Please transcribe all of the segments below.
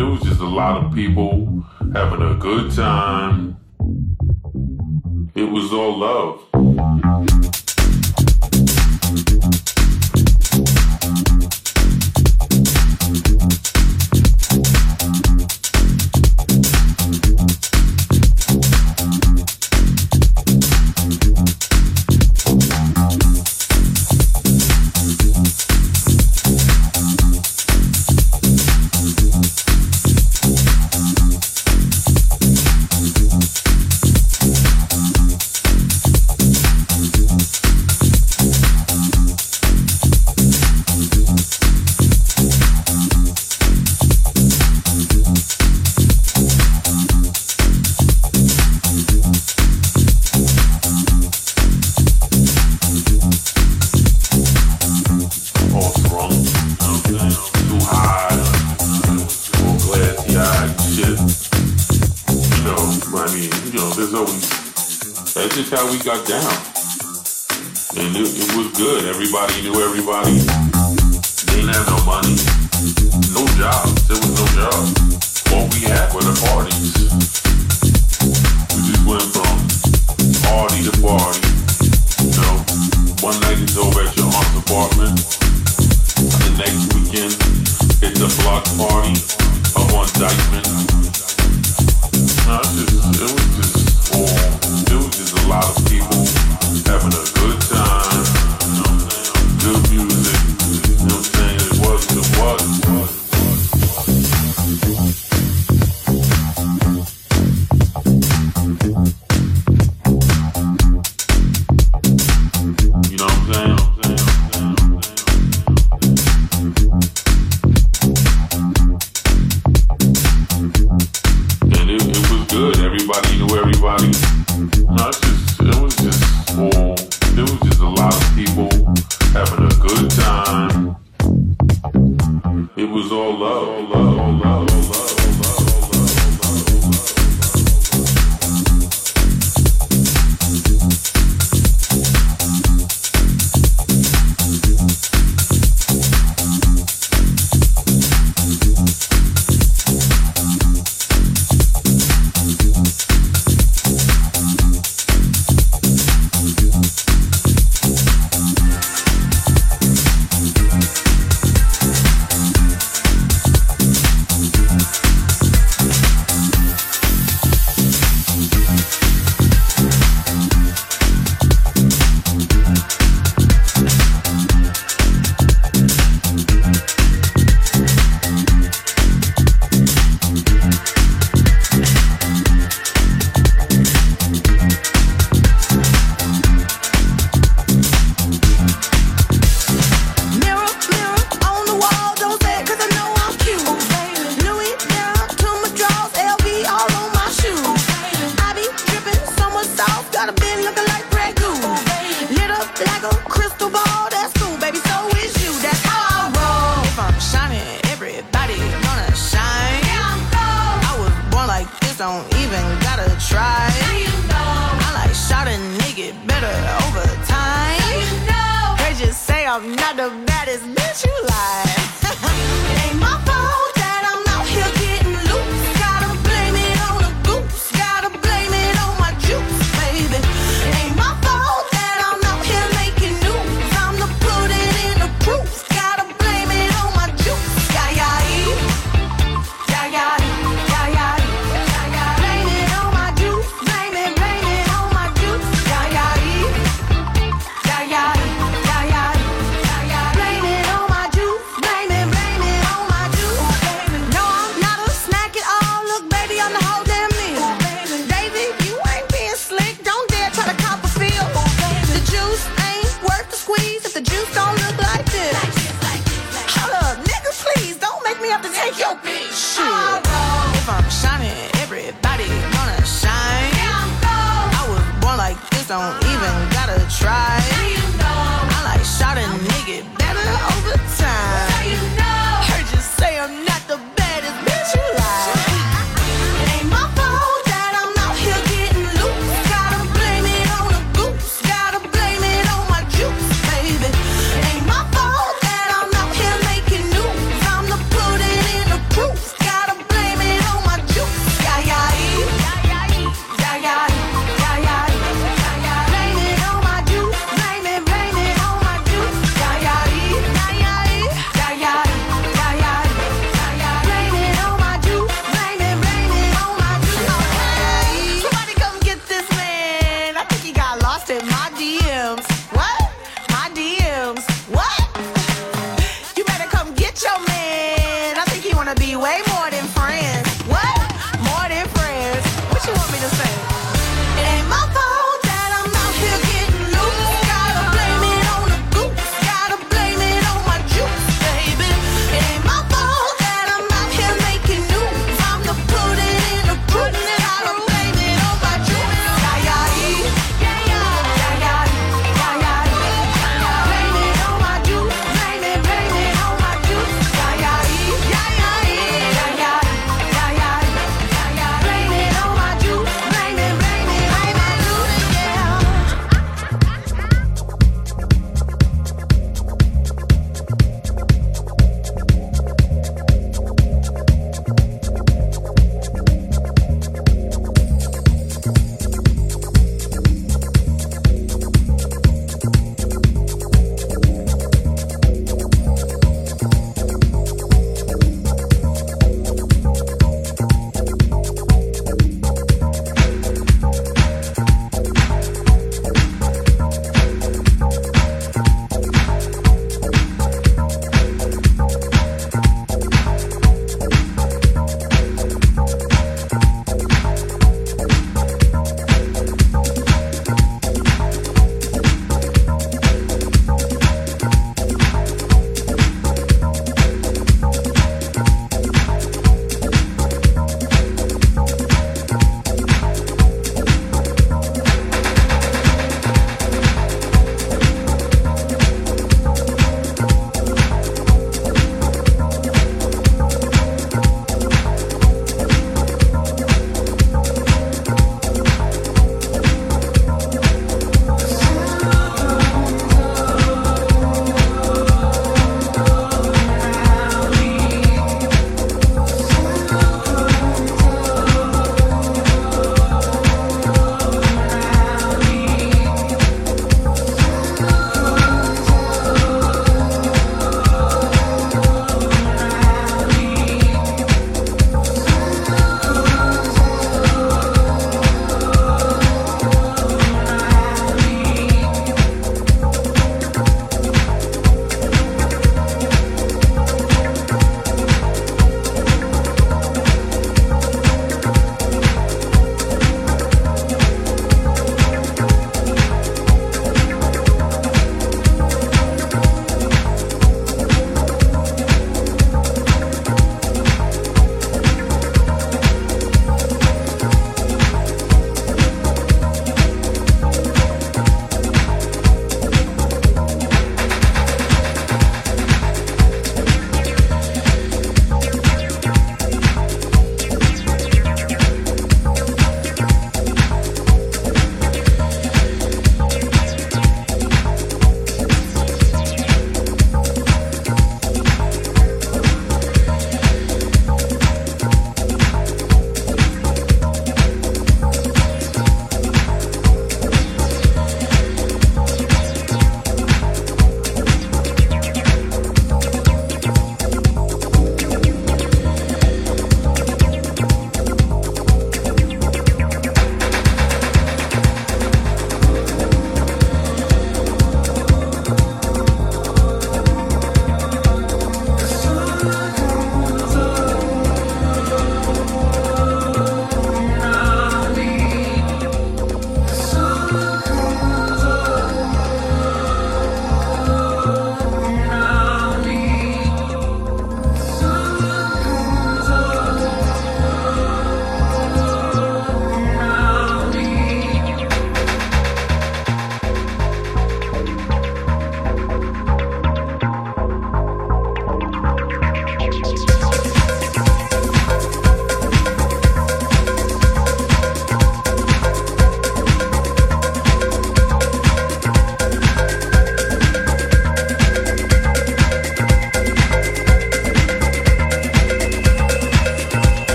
There was just a lot of people having a good time. It was all love.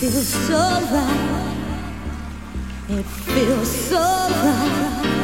feels so right. It feels so right.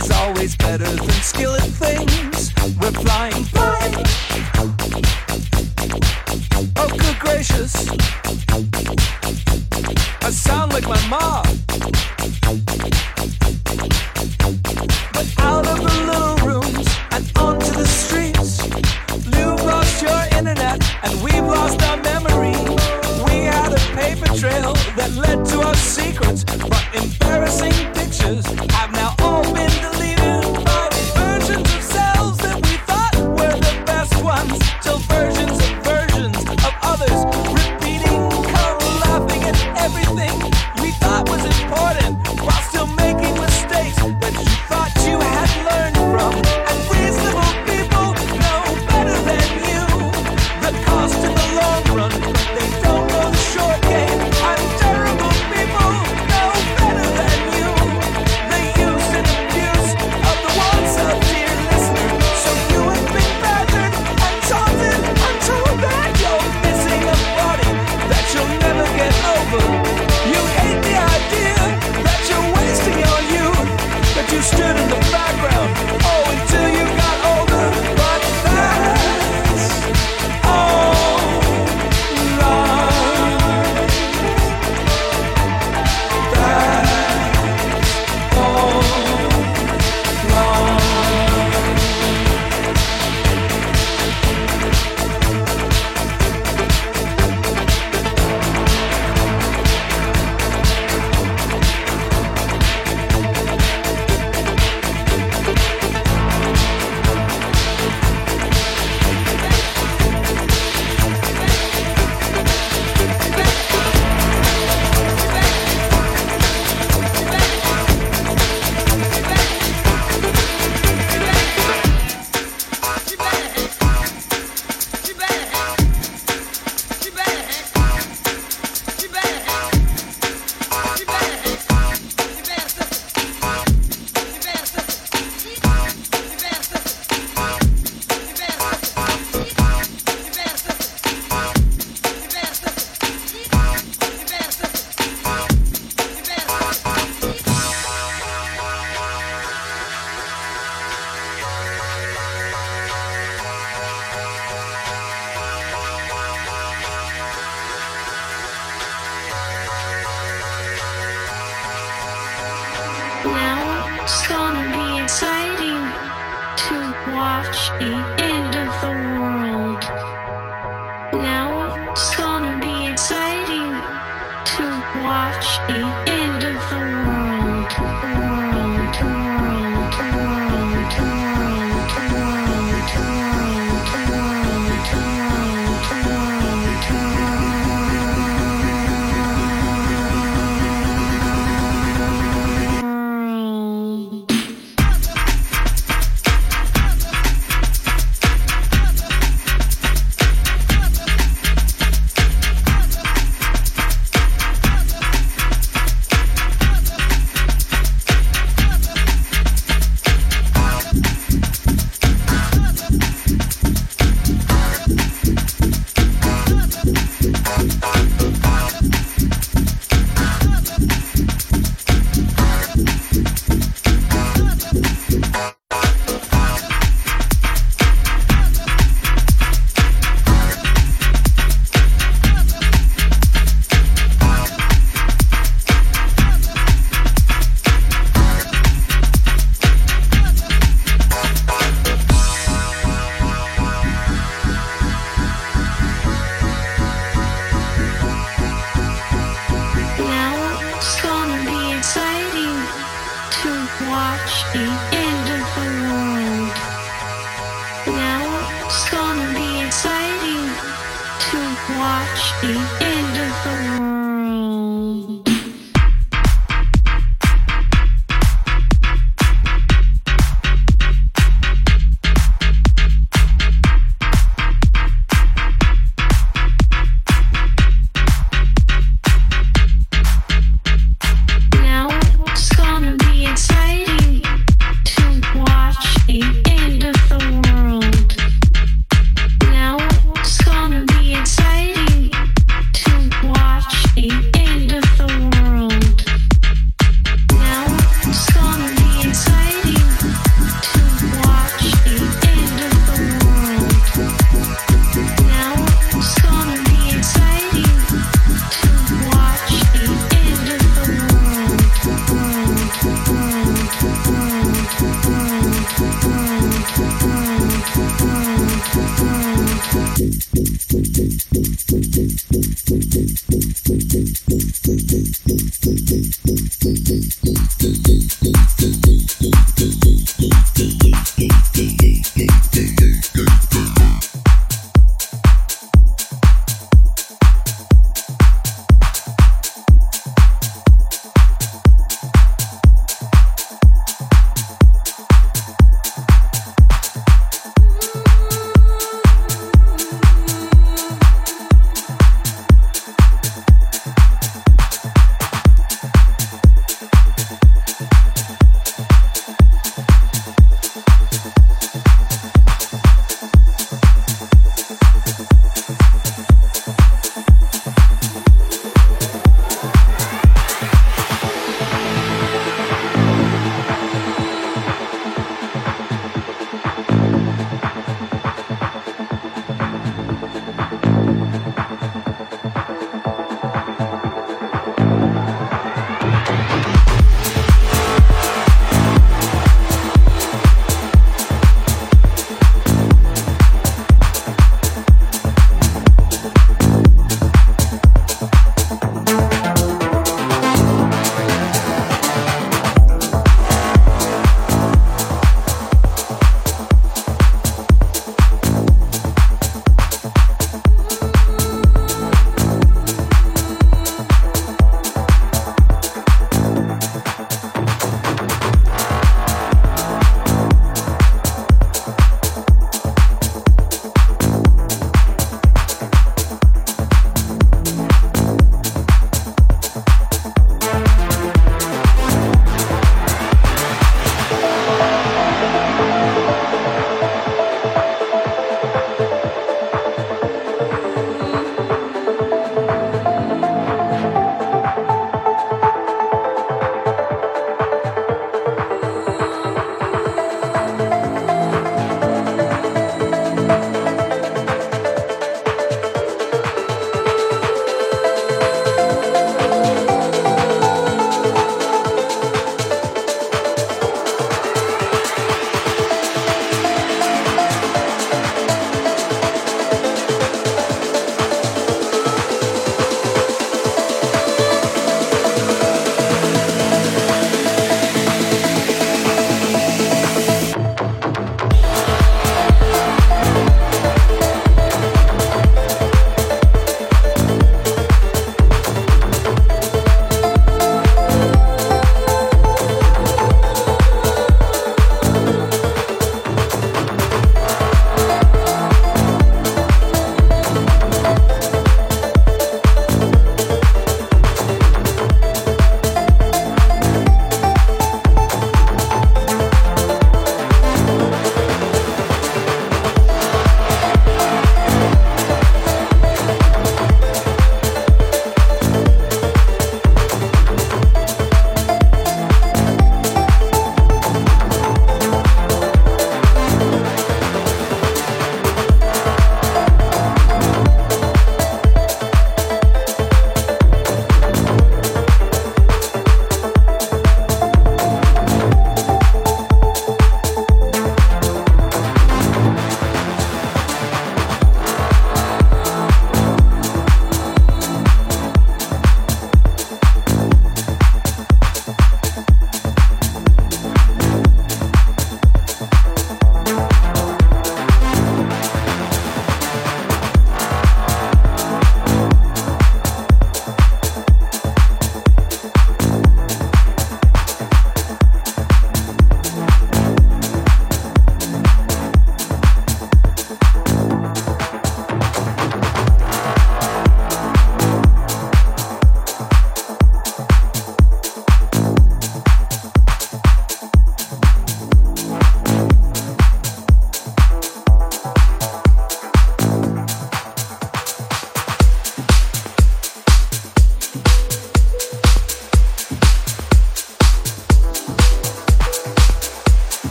is always better than skill at things. We're flying flying. Oh, good gracious. I sound like my mom.